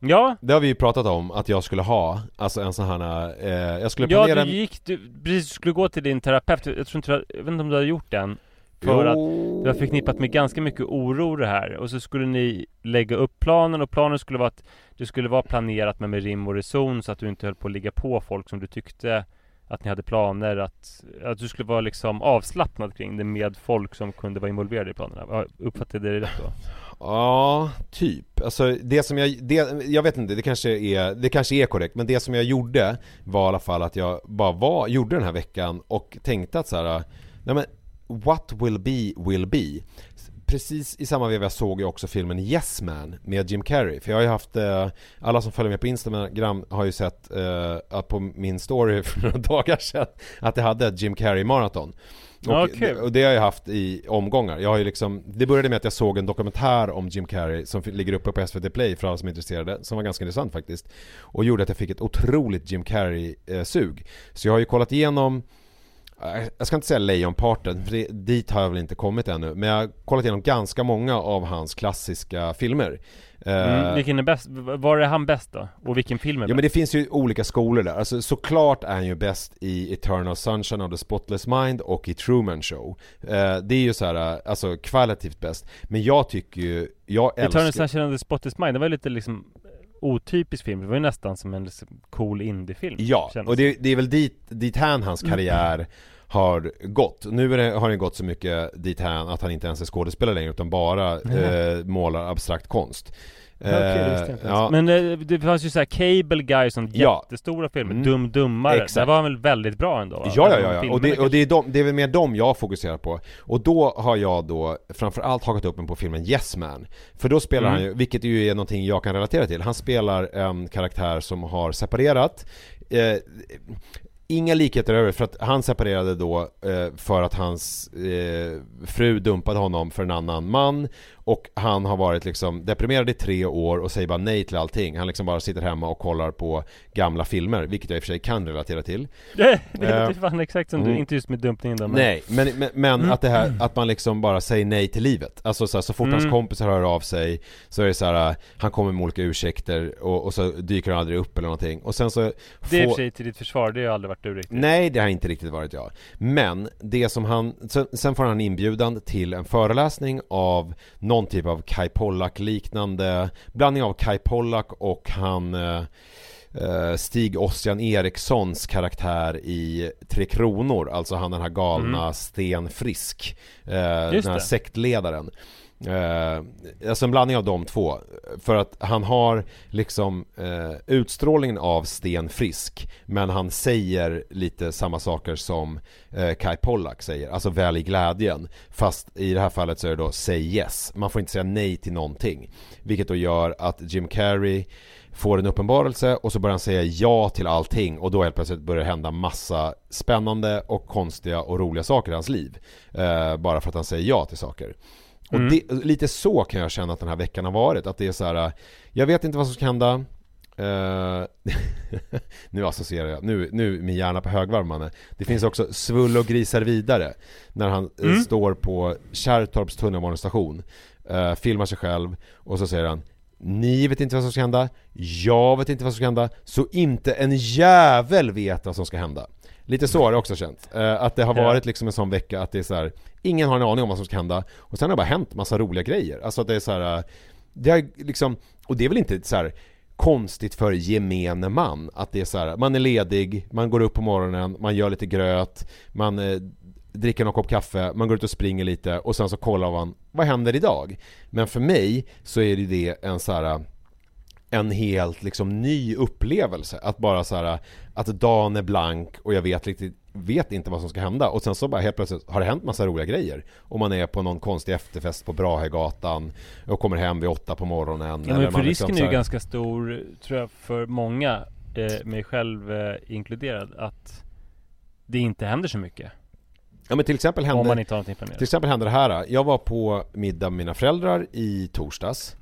Ja, Det har vi ju pratat om att jag skulle ha, alltså en sån här, eh, jag skulle ja planera du gick, du precis skulle gå till din terapeut Jag tror inte, du- jag vet inte om du hade gjort den För att Jo. det var förknippat med ganska mycket oro det här Och så skulle ni lägga upp planen och planen skulle vara att Det skulle vara planerat men med rim och reson så att du inte höll på att ligga på folk som du tyckte att ni hade planer att Att du skulle vara liksom avslappnad kring det med folk som kunde vara involverade i planerna Uppfattade jag det rätt då? Ja, typ. Alltså det som jag, det, jag vet inte, det kanske är, det kanske är korrekt, men det som jag gjorde var i alla fall att jag bara var, gjorde den här veckan och tänkte att så här, nej men what will be will be. Precis i samma veva såg jag också filmen Yes Man med Jim Carrey. För jag har ju haft, eh, alla som följer mig på Instagram har ju sett eh, på min story för några dagar sedan att jag hade ett Jim Carrey maraton. Och, det, och det har jag haft i omgångar. Jag har ju liksom, det började med att jag såg en dokumentär om Jim Carrey som ligger uppe på SVT Play för alla som är intresserade, som var ganska intressant faktiskt. Och gjorde att jag fick ett otroligt Jim Carrey-sug. Så jag har ju kollat igenom eh, jag ska inte säga lejonparten, för det, dit har jag väl inte kommit ännu. Men jag har kollat igenom ganska många av hans klassiska filmer. Mm, Eh, vilken är bäst? Var är han bäst då? Och vilken film är Ja bäst? men det finns ju olika skolor där, alltså såklart är han ju bäst i Eternal Sunshine of the Spotless Mind och i Truman Show eh, Det är ju så här, eh, alltså kvalitativt bäst Men jag tycker ju, jag älskar Eternal Sunshine of the Spotless Mind, det var ju lite liksom otypisk film, det var ju nästan som en liksom cool indiefilm Ja, och det, det är väl dit, dit hän hans karriär har gått. Nu är det, har den gått så mycket dit hän att han inte ens är skådespelare längre utan bara eh, målar abstrakt konst. Det Eh, inte ja. Men eh, det fanns ju såhär Cable Guy sånt Ja. jättestora filmer, Mm. Dum Dummare, Exakt. där var han väl väldigt bra ändå? va? Ja, ja, om ja, ja. Och, det, och det, är de, det är väl mer dem jag fokuserar på. Och då har jag då framförallt hakat upp mig på filmen Yes Man. För då spelar Mm. han ju, vilket ju är någonting jag kan relatera till, han spelar en karaktär som har separerat. Eh, Inga likheter över för att han separerade då eh, för att hans eh, fru dumpade honom för en annan man och han har varit liksom deprimerad i tre år och säger bara nej till allting. Han liksom bara sitter hemma och kollar på gamla filmer, vilket jag i och för sig kan relatera till. det det Eh, fan exakt som du, mm. inte just med dumpningen då men Nej, men, men, men att det här, att man liksom bara säger nej till livet. Alltså så, här, så fort Mm. hans kompisar hör av sig så är det så här, han kommer med olika ursäkter och, och så dyker han aldrig upp eller någonting. Och sen så Det är i och för sig till ditt försvar, det har aldrig varit du riktigt Nej, det har inte riktigt varit jag. Men det som han, sen, sen får han inbjudan till en föreläsning av någon typ av Kai Pollak liknande, blandning av Kai Pollak och han, eh, eh, Stig Ossian Erikssons karaktär i Tre Kronor, alltså han den här galna Mm. Sten Frisk, eh, den här det. sektledaren. Eh, alltså en blandning av de två. För att han har liksom eh, utstrålningen av Sten Frisk men han säger lite samma saker som eh, Kai Pollak säger, alltså väl i glädjen. Fast i det här fallet så är det då say yes. Man får inte säga nej till någonting. Vilket då gör att Jim Carrey får en uppenbarelse och så börjar han säga ja till allting och då helt plötsligt börjar det hända massa spännande och konstiga och roliga saker i hans liv. Eh, bara för att han säger ja till saker. Och Mm. det, lite så kan jag känna att den här veckan har varit. Att det är så här, jag vet inte vad som ska hända. Eh, nu associerar jag, nu, nu är min hjärna på högvarv mannen. Det finns också Svull och grisar vidare. När han eh, Mm. står på Kärrtorps tunnelbanestation. Uh, filmar sig själv och så säger han Ni vet inte vad som ska hända, jag vet inte vad som ska hända, så inte en jävel vet vad som ska hända. Lite så har det också känt. Eh, att det har varit liksom en sån vecka att det är så här, ingen har en aning om vad som ska hända. Och sen har det bara hänt massa roliga grejer. Alltså att det är så här, eh, det har liksom, och det är väl inte så här konstigt för gemene man att det är så här, man är ledig, man går upp på morgonen, man gör lite gröt, man eh, dricker någon kopp kaffe, man går ut och springer lite och sen så kollar man, vad händer idag? Men för mig så är det en så här en helt liksom ny upplevelse att bara så här att dagen är blank och jag vet riktigt vet inte vad som ska hända och sen så bara helt plötsligt har det hänt massa roliga grejer och man är på någon konstig efterfest på Brahegatan och kommer hem vid åtta på morgonen Ja, men för liksom risken så är ju ganska stor, tror jag, för många, eh, mig själv eh, inkluderad, att det inte händer så mycket. Ja men till exempel hände Om man inte har någonting Till planerat. exempel hände det här. Jag var på middag med mina föräldrar i torsdags.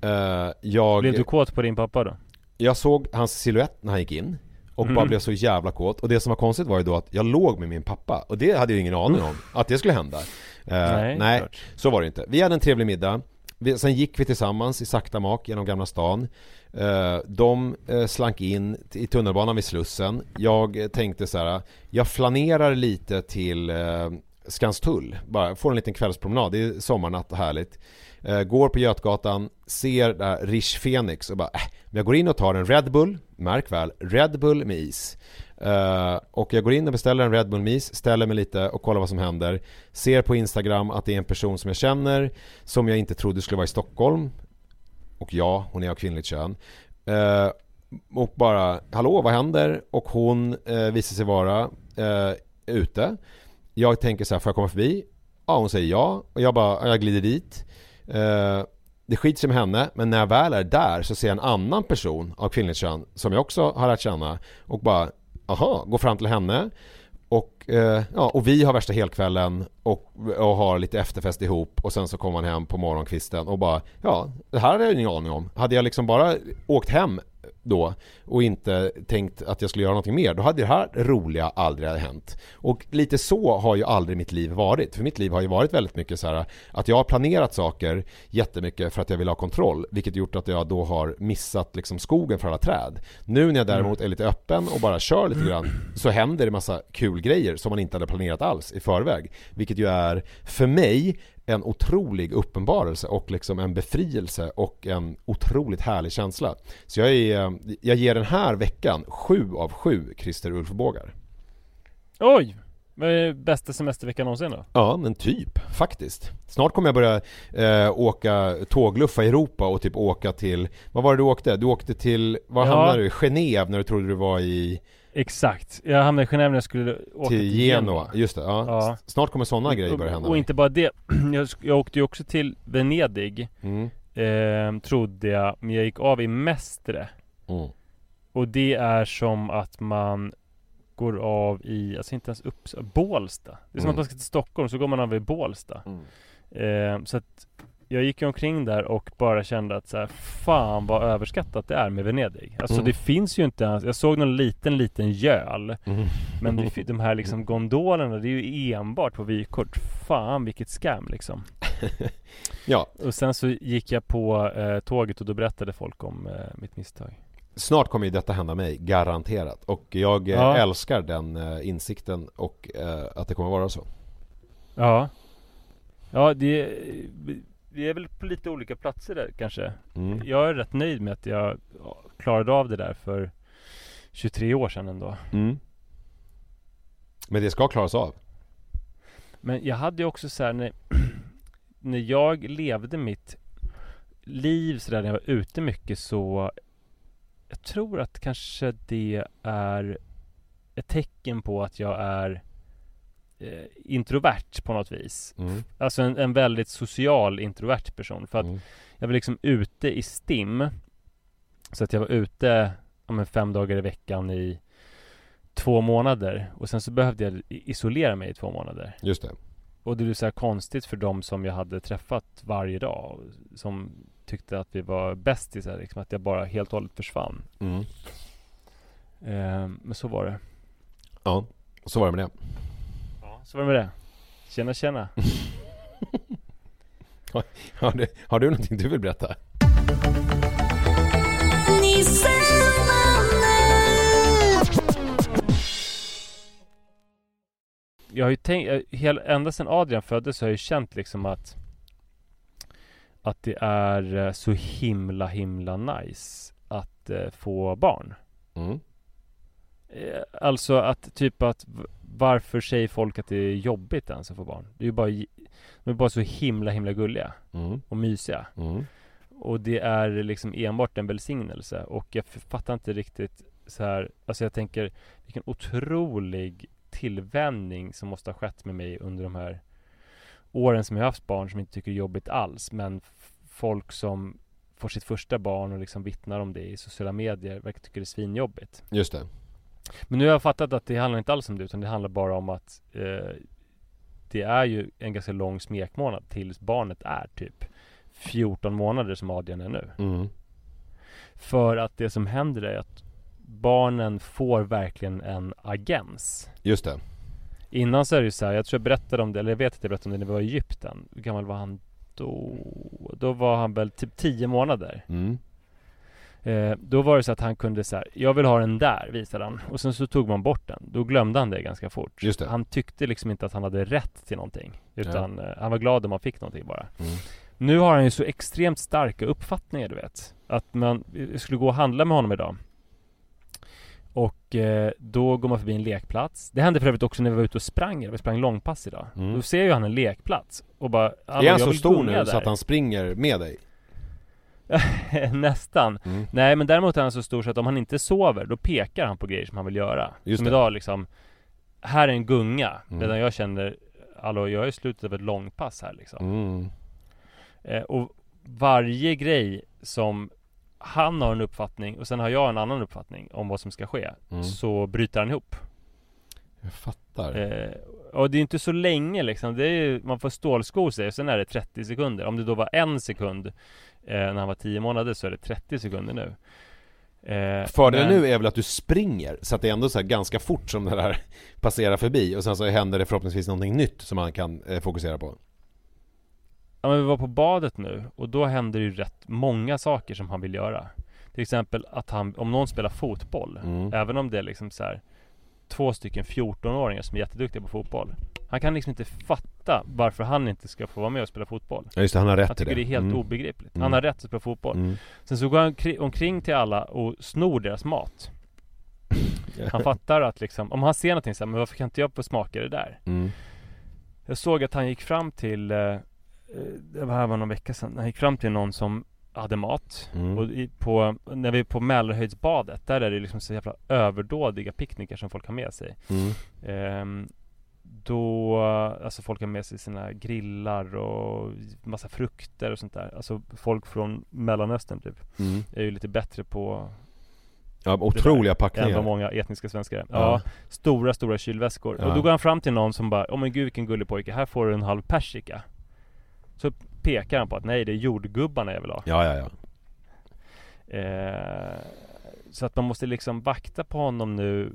Eh, jag, Blev du kåt på din pappa då? jag såg hans silhuett när han gick in. Och Mm. bara blev så jävla kåt. Och det som var konstigt var ju då att jag låg med min pappa. Och det hade jag ingen aning om. Att det skulle hända. Eh, Nej, nej så var det inte. Vi hade en trevlig middag. Vi, sen gick vi tillsammans i sakta mak genom Gamla stan. Eh, de eh, slank in i tunnelbanan vid Slussen. Jag tänkte så här. Jag flanerar lite till Skanstull. Bara får en liten kvällspromenad. Det är sommarnatt och härligt. Eh, går på Götgatan, ser där Rich Phoenix och bara äh, men jag går in och tar en Red Bull, märk väl, Red Bull med is. Uh, och jag går in och beställer en Red Bull med is, ställer mig lite och kollar vad som händer. Ser på Instagram att det är en person som jag känner, som jag inte trodde skulle vara i Stockholm. Och ja, hon är av kvinnligt kön. Uh, och bara, hallå vad händer? Och hon uh, visar sig vara uh, ute. Jag tänker så här, får jag komma förbi? Ja, hon säger ja. Och jag bara, jag glider dit. Eh, det skiter sig med henne, men när jag väl är där så ser jag en annan person av kvinnligt kön som jag också har lärt känna och bara, aha, går fram till henne och, eh, ja, och vi har värsta helkvällen och, och har lite efterfest ihop och sen så kommer man hem på morgonkvisten och bara Ja, det här hade jag ingen aning om. Hade jag liksom bara åkt hem då och inte tänkt att jag skulle göra någonting mer, då hade det här roliga aldrig hänt. Och lite så har ju aldrig mitt liv varit. För mitt liv har ju varit väldigt mycket så här att jag har planerat saker jättemycket för att jag vill ha kontroll, vilket gjort att jag då har missat liksom skogen för alla träd. Nu när jag däremot är lite öppen och bara kör lite grann så händer det massa kul grejer som man inte hade planerat alls i förväg. Vilket ju är, för mig, en otrolig uppenbarelse och liksom en befrielse och en otroligt härlig känsla. Så jag, är, jag ger den här veckan sju av sju Christer Ulfbågar. Oj! Bästa semesterveckan någonsin då? Ja, men typ faktiskt. Snart kommer jag börja eh, åka tågluffa i Europa och typ åka till, vad var det du åkte? Du åkte till, var Ja. hamnade du? Genève när du trodde du var i, Exakt, jag hamnade i Genève när jag skulle åka till Genua. Just det, ja. Ja. Snart kommer sådana grejer börja hända. Och inte bara det, jag, jag åkte ju också till Venedig Mm. eh, Trodde jag, men jag gick av i Mestre Mm. Och det är som att man går av i, alltså inte ens upp, Bålsta Det är som Mm. att man ska till Stockholm, så går man av i Bålsta eh, Så att jag gick ju omkring där och bara kände att så här, fan vad överskattat det är med Venedig Alltså Mm. det finns ju inte ens, jag såg någon liten liten göl Mm. Men det, de här liksom gondolerna, det är ju enbart på vykort Fan vilket scam liksom Ja, Och sen så gick jag på eh, tåget och då berättade folk om eh, mitt misstag snart kommer ju detta hända mig, garanterat. Och jag eh, Ja. älskar den eh, insikten och eh, att det kommer vara så. Ja Ja det, det är väl på lite olika platser där kanske Mm. Jag är rätt nöjd med att jag ja, klarade av det där för 23 år sedan ändå. Mm. Men det ska klaras av. Men jag hade ju också så här när, när jag levde mitt liv sådär när jag var ute mycket så jag tror att kanske det är ett tecken på att jag är introvert på något vis. Mm. Alltså en, en väldigt social introvert person. För att Mm. jag var liksom ute i STIM. Så att jag var ute ja, men fem dagar i veckan i två månader. Och sen så behövde jag isolera mig i två månader. Just det. Och det blev så konstigt för dem som jag hade träffat varje dag. Som tyckte att vi var bästisar. Liksom, att jag bara helt och hållet försvann. Mm. Eh, men så var det. Ja, så var det med det. Så var det med det. Tjena tjena. Har du, har du någonting du vill berätta? jag har ju tänkt, eh, hela, ända sedan Adrian föddes så har jag ju känt liksom att att det är eh, så himla himla nice att eh, få barn. Mm. Alltså att typ att varför säger folk att det är jobbigt ens att få barn? Det är ju bara, de är bara så himla himla gulliga Mm. och mysiga. Mm. Och det är liksom enbart en välsignelse och jag fattar inte riktigt så här, alltså jag tänker vilken otrolig tillvänjning som måste ha skett med mig under de här åren som jag haft barn som inte tycker det är jobbigt alls men folk som får sitt första barn och liksom vittnar om det i sociala medier verkar tycka det är svinjobbigt. Just det. Men nu har jag fattat att det handlar inte alls om det utan det handlar bara om att eh, det är ju en ganska lång smekmånad tills barnet är typ 14 månader som Adrian är nu. Mm. För att det som händer är att barnen får verkligen en agens. Just det. Innan så är det ju så här, jag tror jag berättade om det, eller jag vet att jag berättade om det när vi var i Egypten. Hur gammal var han då? Då var han väl typ 10 månader. Mm. Eh, då var det så att han kunde så här, jag vill ha den där, visade han. Och sen så tog man bort den. Då glömde han det ganska fort. Just det. Han tyckte liksom inte att han hade rätt till någonting. Utan eh, han var glad om han fick någonting bara. Mm. Nu har han ju så extremt starka uppfattningar, du vet. Att man jag skulle gå och handla med honom idag. Och eh, då går man förbi en lekplats. Det hände för övrigt också när vi var ute och sprang. Vi sprang långpass idag. Mm. Då ser ju han en lekplats. Och bara, "Hallå, Är han så stor nu så där." att han springer med dig? Nästan. Mm. Nej men däremot är han så stor så att om han inte sover då pekar han på grejer som han vill göra. Just som det. idag liksom Här är en gunga. Mm. Redan jag känner Hallå jag är i slutet av ett långpass här liksom. Mm. Eh, och varje grej som han har en uppfattning och sen har jag en annan uppfattning om vad som ska ske. Mm. Så bryter han ihop. Jag fattar. Eh, och det är inte så länge liksom. Det är ju, man får stålsko sig och sen är det 30 sekunder. Om det då var en sekund eh, när han var 10 månader så är det 30 sekunder nu. Eh, Fördelen men- nu är väl att du springer, så att det är ändå så ganska fort som det där passerar förbi och sen så händer det förhoppningsvis någonting nytt som man kan eh, fokusera på. Ja men vi var på badet nu och då händer det ju rätt många saker som han vill göra. Till exempel att han, om någon spelar fotboll, Mm. även om det är liksom så här två stycken 14-åringar som är jätteduktiga på fotboll. Han kan liksom inte fatta varför han inte ska få vara med och spela fotboll. Ja just det, han har rätt Han i det. det är helt Mm. obegripligt. Mm. Han har rätt att spela fotboll. Mm. Sen så går han kri- omkring till alla och snor deras mat. Han fattar att liksom, om han ser någonting så här, men varför kan inte jag få smaka det där? Mm. Jag såg att han gick fram till, eh, eh, det var här var någon vecka sedan, han gick fram till någon som hade mat. Mm. Och i, på, när vi är på Mälarhöjdsbadet, där är det liksom så jävla överdådiga picknickar som folk har med sig. Mm. Ehm, då, alltså folk har med sig sina grillar och massa frukter och sånt där. Alltså folk från Mellanöstern typ, Mm. är ju lite bättre på Ja, otroliga än vad packningar. många etniska svenskar. Ja. Ja, stora, stora kylväskor. Ja. Och då går han fram till någon som bara, åh men gud vilken gullig pojke, här får du en halv persika. Så pekar han på att nej, det är jordgubbarna jag vill ha. Ja, ja, ja. Eh, så att man måste liksom vakta på honom nu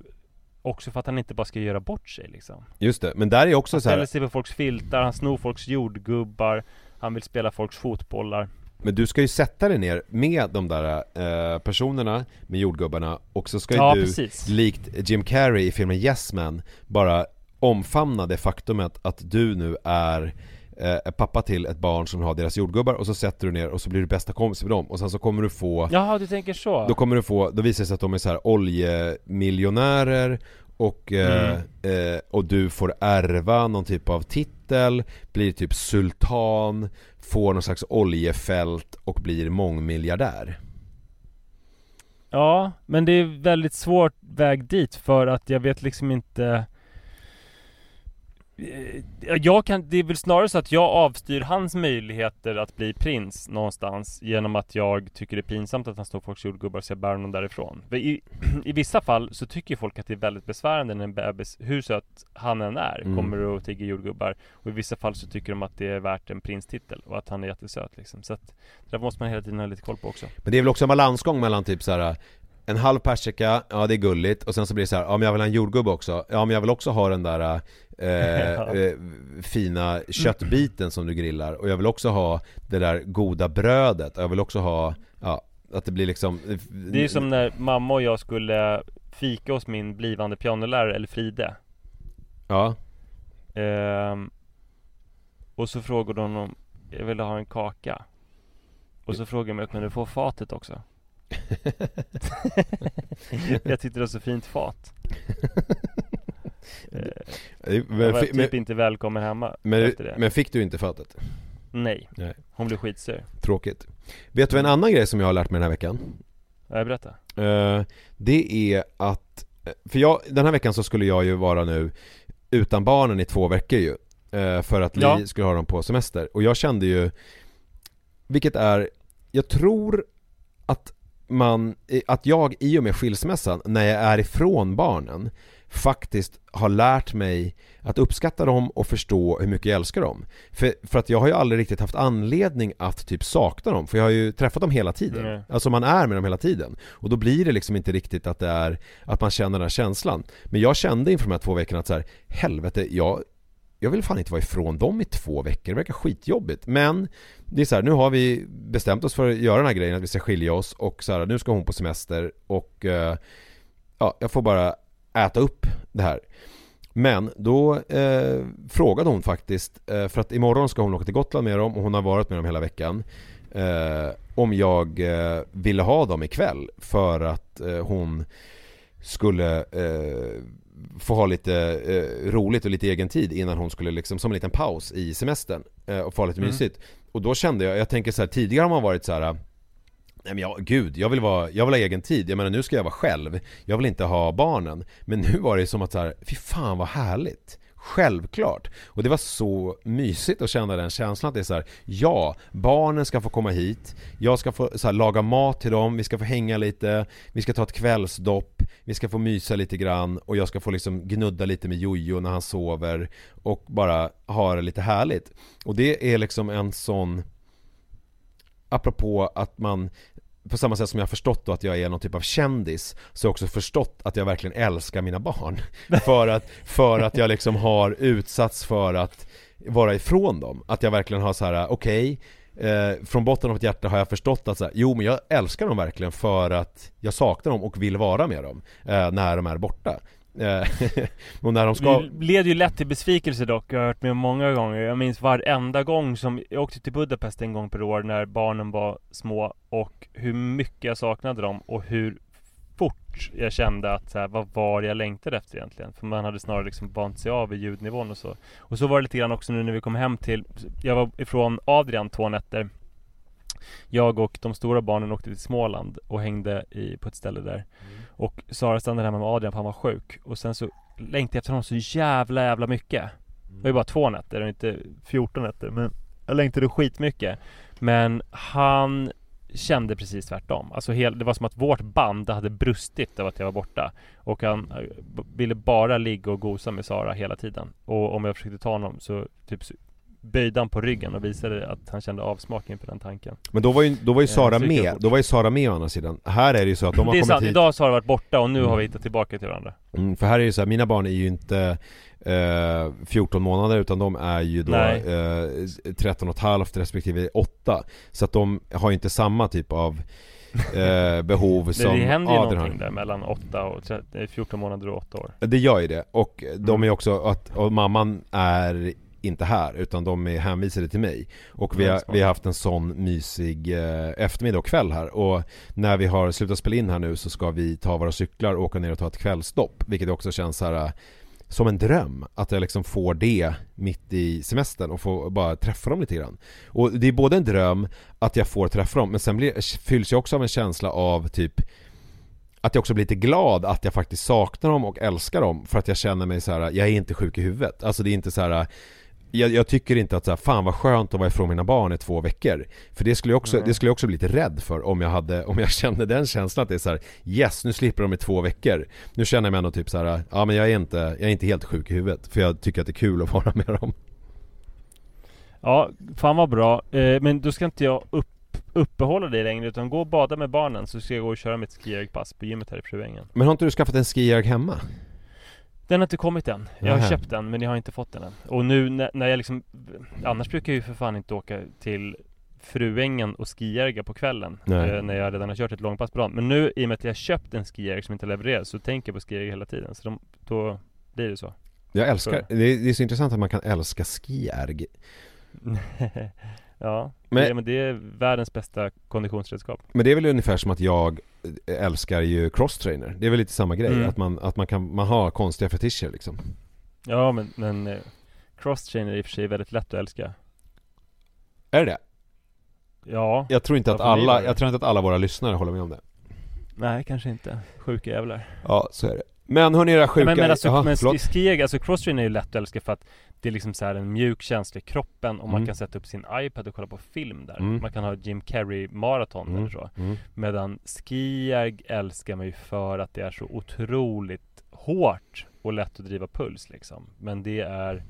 Också för att han inte bara ska göra bort sig liksom Just det, men där är också Han så här. ställer sig på folks filtar, han snor folks jordgubbar Han vill spela folks fotbollar Men du ska ju sätta dig ner med de där eh, personerna, med jordgubbarna och så ska ju Ja, du, precis. likt Jim Carrey i filmen Yes Man, bara omfamna det faktumet att du nu är eh, pappa till ett barn som har deras jordgubbar och så sätter du ner och så blir du bästa kompis med dem och sen så kommer du få Jaha, du tänker så? Då kommer du få, då visar det sig att de är så här oljemiljonärer och, eh, eh, och du får ärva någon typ av titel, blir typ sultan, får någon slags oljefält och blir mångmiljardär. Ja, men det är väldigt svårt väg dit för att jag vet liksom inte jag kan, det är väl snarare så att jag avstyr hans möjligheter att bli prins någonstans genom att jag tycker det är pinsamt att han står på folks jordgubbar så jag bär honom därifrån. För i, I vissa fall så tycker folk att det är väldigt besvärande när en bebis, hur söt han än är, mm. kommer och tigger jordgubbar. Och i vissa fall så tycker de att det är värt en prinstitel och att han är jättesöt liksom. Så att det där måste man hela tiden ha lite koll på också. Men det är väl också en balansgång mellan typ så här en halv persika, ja det är gulligt. Och sen så blir det så här, ja men jag vill ha en jordgubbe också. Ja men jag vill också ha den där eh, eh, fina köttbiten som du grillar. Och jag vill också ha det där goda brödet. Och jag vill också ha, ja att det blir liksom Det är som när mamma och jag skulle fika hos min blivande pianolärare Elfride Ja. Ehm, Och så frågade hon om jag ville ha en kaka. Och så frågade jag mig, kan du få fatet också? jag tyckte det var så fint fat eh, Jag var typ men, inte välkommen hemma men, efter det Men fick du inte fatet? Nej, Nej. hon blev skitsur Tråkigt Vet du en annan grej som jag har lärt mig den här veckan? Ja, berätta uh, Det är att För jag, den här veckan så skulle jag ju vara nu Utan barnen i två veckor ju För att Li ja. skulle ha dem på semester Och jag kände ju Vilket är Jag tror att man, att jag i och med skilsmässan, när jag är ifrån barnen faktiskt har lärt mig att uppskatta dem och förstå hur mycket jag älskar dem. För, för att jag har ju aldrig riktigt haft anledning att typ sakna dem, för jag har ju träffat dem hela tiden. Mm. Alltså man är med dem hela tiden. Och då blir det liksom inte riktigt att det är, att man känner den här känslan. Men jag kände inför de här två veckorna att så här, helvete, jag, jag vill fan inte vara ifrån dem i två veckor, det verkar skitjobbigt. Men det är så här, nu har vi bestämt oss för att göra den här grejen, att vi ska skilja oss och så här, nu ska hon på semester och eh, ja, jag får bara äta upp det här. Men då eh, frågade hon faktiskt, eh, för att imorgon ska hon åka till Gotland med dem och hon har varit med dem hela veckan. Eh, om jag eh, ville ha dem ikväll för att eh, hon skulle eh, få ha lite eh, roligt och lite egen tid innan hon skulle liksom, som en liten paus i semestern eh, och få ha lite mm. mysigt. Och då kände jag, jag tänker så här, tidigare har man varit så här Nej men jag, gud, jag vill, vara, jag vill ha egen tid. Jag menar nu ska jag vara själv. Jag vill inte ha barnen. Men nu var det som att så här, fy fan vad härligt. Självklart! Och det var så mysigt att känna den känslan att det är så här, ja, barnen ska få komma hit, jag ska få så här, laga mat till dem, vi ska få hänga lite, vi ska ta ett kvällsdopp, vi ska få mysa lite grann och jag ska få liksom gnudda lite med Jojo när han sover och bara ha det lite härligt. Och det är liksom en sån Apropå att man på samma sätt som jag har förstått då att jag är någon typ av kändis Så har jag också förstått att jag verkligen älskar mina barn. För att, för att jag liksom har utsatts för att vara ifrån dem. Att jag verkligen har så här: okej okay, eh, Från botten av mitt hjärta har jag förstått att så här, jo men jag älskar dem verkligen för att jag saknar dem och vill vara med dem eh, När de är borta Eh, och när de ska... Det leder ju lätt till besvikelse dock, jag har hört med många gånger. Jag minns varenda gång som, jag åkte till Budapest en gång per år när barnen var små Och hur mycket jag saknade dem och hur fort jag kände att så här, vad var jag längtade efter egentligen? För man hade snarare liksom vant sig av i ljudnivån och så. Och så var det lite grann också nu när vi kom hem till Jag var ifrån Adrian två nätter. Jag och de stora barnen åkte till Småland och hängde i, på ett ställe där. Mm. Och Sara stannade hemma med Adrian för han var sjuk. Och sen så längtade jag efter honom så jävla jävla mycket. Det var ju bara två nätter och inte 14 nätter men Jag längtade skitmycket. Men han kände precis tvärtom. Alltså hel, det var som att vårt band hade brustit av att jag var borta. Och han eh, ville bara ligga och gosa med Sara hela tiden. Och om jag försökte ta honom så typ böjde han på ryggen och visade att han kände avsmak inför den tanken. Men då var ju, då var ju eh, Sara med, då var ju Sara med å andra sidan. Här är det ju så att de har kommit sant. hit idag har Sara varit borta och nu mm. har vi hittat tillbaka till varandra. Mm, För här är det ju så här, mina barn är ju inte eh, 14 månader utan de är ju då eh, 13 och ett halvt respektive 8 Så att de har ju inte samma typ av eh, behov som Det händer ju Adrian någonting där mellan 8 och 30, 14 månader och 8 år. Det gör ju det. Och de är ju också att, och mamman är inte här utan de är hänvisade till mig. Och vi har, vi har haft en sån mysig eh, eftermiddag och kväll här. Och när vi har slutat spela in här nu så ska vi ta våra cyklar och åka ner och ta ett kvällstopp. Vilket också känns så här eh, som en dröm att jag liksom får det mitt i semestern och får bara träffa dem lite grann. Och det är både en dröm att jag får träffa dem men sen blir, fylls jag också av en känsla av typ att jag också blir lite glad att jag faktiskt saknar dem och älskar dem för att jag känner mig så här: jag är inte sjuk i huvudet. Alltså det är inte så här. Jag, jag tycker inte att så här, fan vad skönt att vara ifrån mina barn i två veckor. För det skulle jag också, det skulle jag också bli lite rädd för om jag hade, om jag kände den känslan att det är så här: yes nu slipper de i två veckor. Nu känner jag mig ändå typ så här: ja men jag är inte, jag är inte helt sjuk i huvudet. För jag tycker att det är kul att vara med dem. Ja, fan vad bra. Eh, men då ska inte jag upp, uppehålla dig längre utan gå och bada med barnen så ska jag gå och köra mitt skijärgpass på gymmet här i Fruängen. Men har inte du skaffat en skijärg hemma? Den har inte kommit än. Jag har Nähä. köpt den men jag har inte fått den än. Och nu när, när jag liksom Annars brukar jag ju för fan inte åka till Fruängen och skijärga på kvällen eh, När jag redan har kört ett långpass på dagen Men nu i och med att jag har köpt en skijärg som inte levereras Så tänker jag på skijärg hela tiden Så de, då blir det så Jag älskar, det är, det är så intressant att man kan älska skijärg. Ja, Men- det, men det är världens bästa konditionsredskap Men det är väl ungefär som att jag älskar ju crosstrainer. Det är väl lite samma grej, Mm. att man, att man kan, man har konstiga fetischer liksom. Ja men, men eh, Crosstrain är i och för sig väldigt lätt att älska Är det? Ja, Jag tror inte att alla, jag tror inte att alla våra lyssnare håller med om det. nej kanske inte Sjuka jävlar Ja, så är det. Men hörni era sjuka... men, men alltså, Jaha, men ski, alltså crosstrain är ju lätt att älska för att det är liksom så här en mjuk känsla i kroppen och man Mm. kan sätta upp sin iPad och kolla på film där. Mm. Man kan ha Jim Carrey maraton Mm, eller så. mm. Medan skijärg älskar man ju för att det är så otroligt hårt och lätt att driva puls liksom. Men det är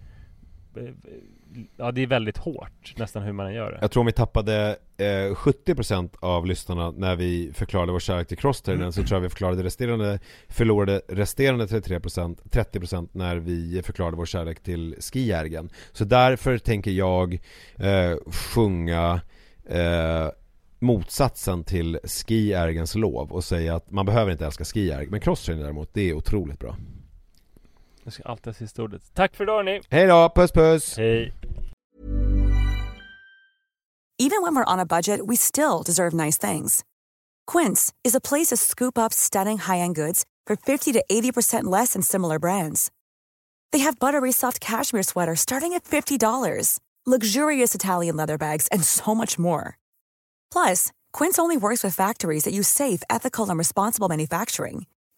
Ja det är väldigt hårt nästan hur man än gör det. Jag tror om vi tappade eh, 70% av lyssnarna när vi förklarade vår kärlek till crosstrainern så tror jag vi förklarade resterande, förlorade resterande 33%, 30% när vi förklarade vår kärlek till skijärgen. Så därför tänker jag eh, sjunga eh, motsatsen till skijärgens lov och säga att man behöver inte älska skijärg men crosstrainer däremot, det är otroligt bra. Jag ska alltid ha sista ordet. Tack för idag hörni! Hej då, puss puss! Hej! Even when we're on a budget, we still deserve nice things. Quince is a place to scoop up stunning high-end goods for 50 to 80% less than similar brands. They have buttery soft cashmere sweaters starting at $50, luxurious Italian leather bags, and so much more. Plus, Quince only works with factories that use safe, ethical, and responsible manufacturing.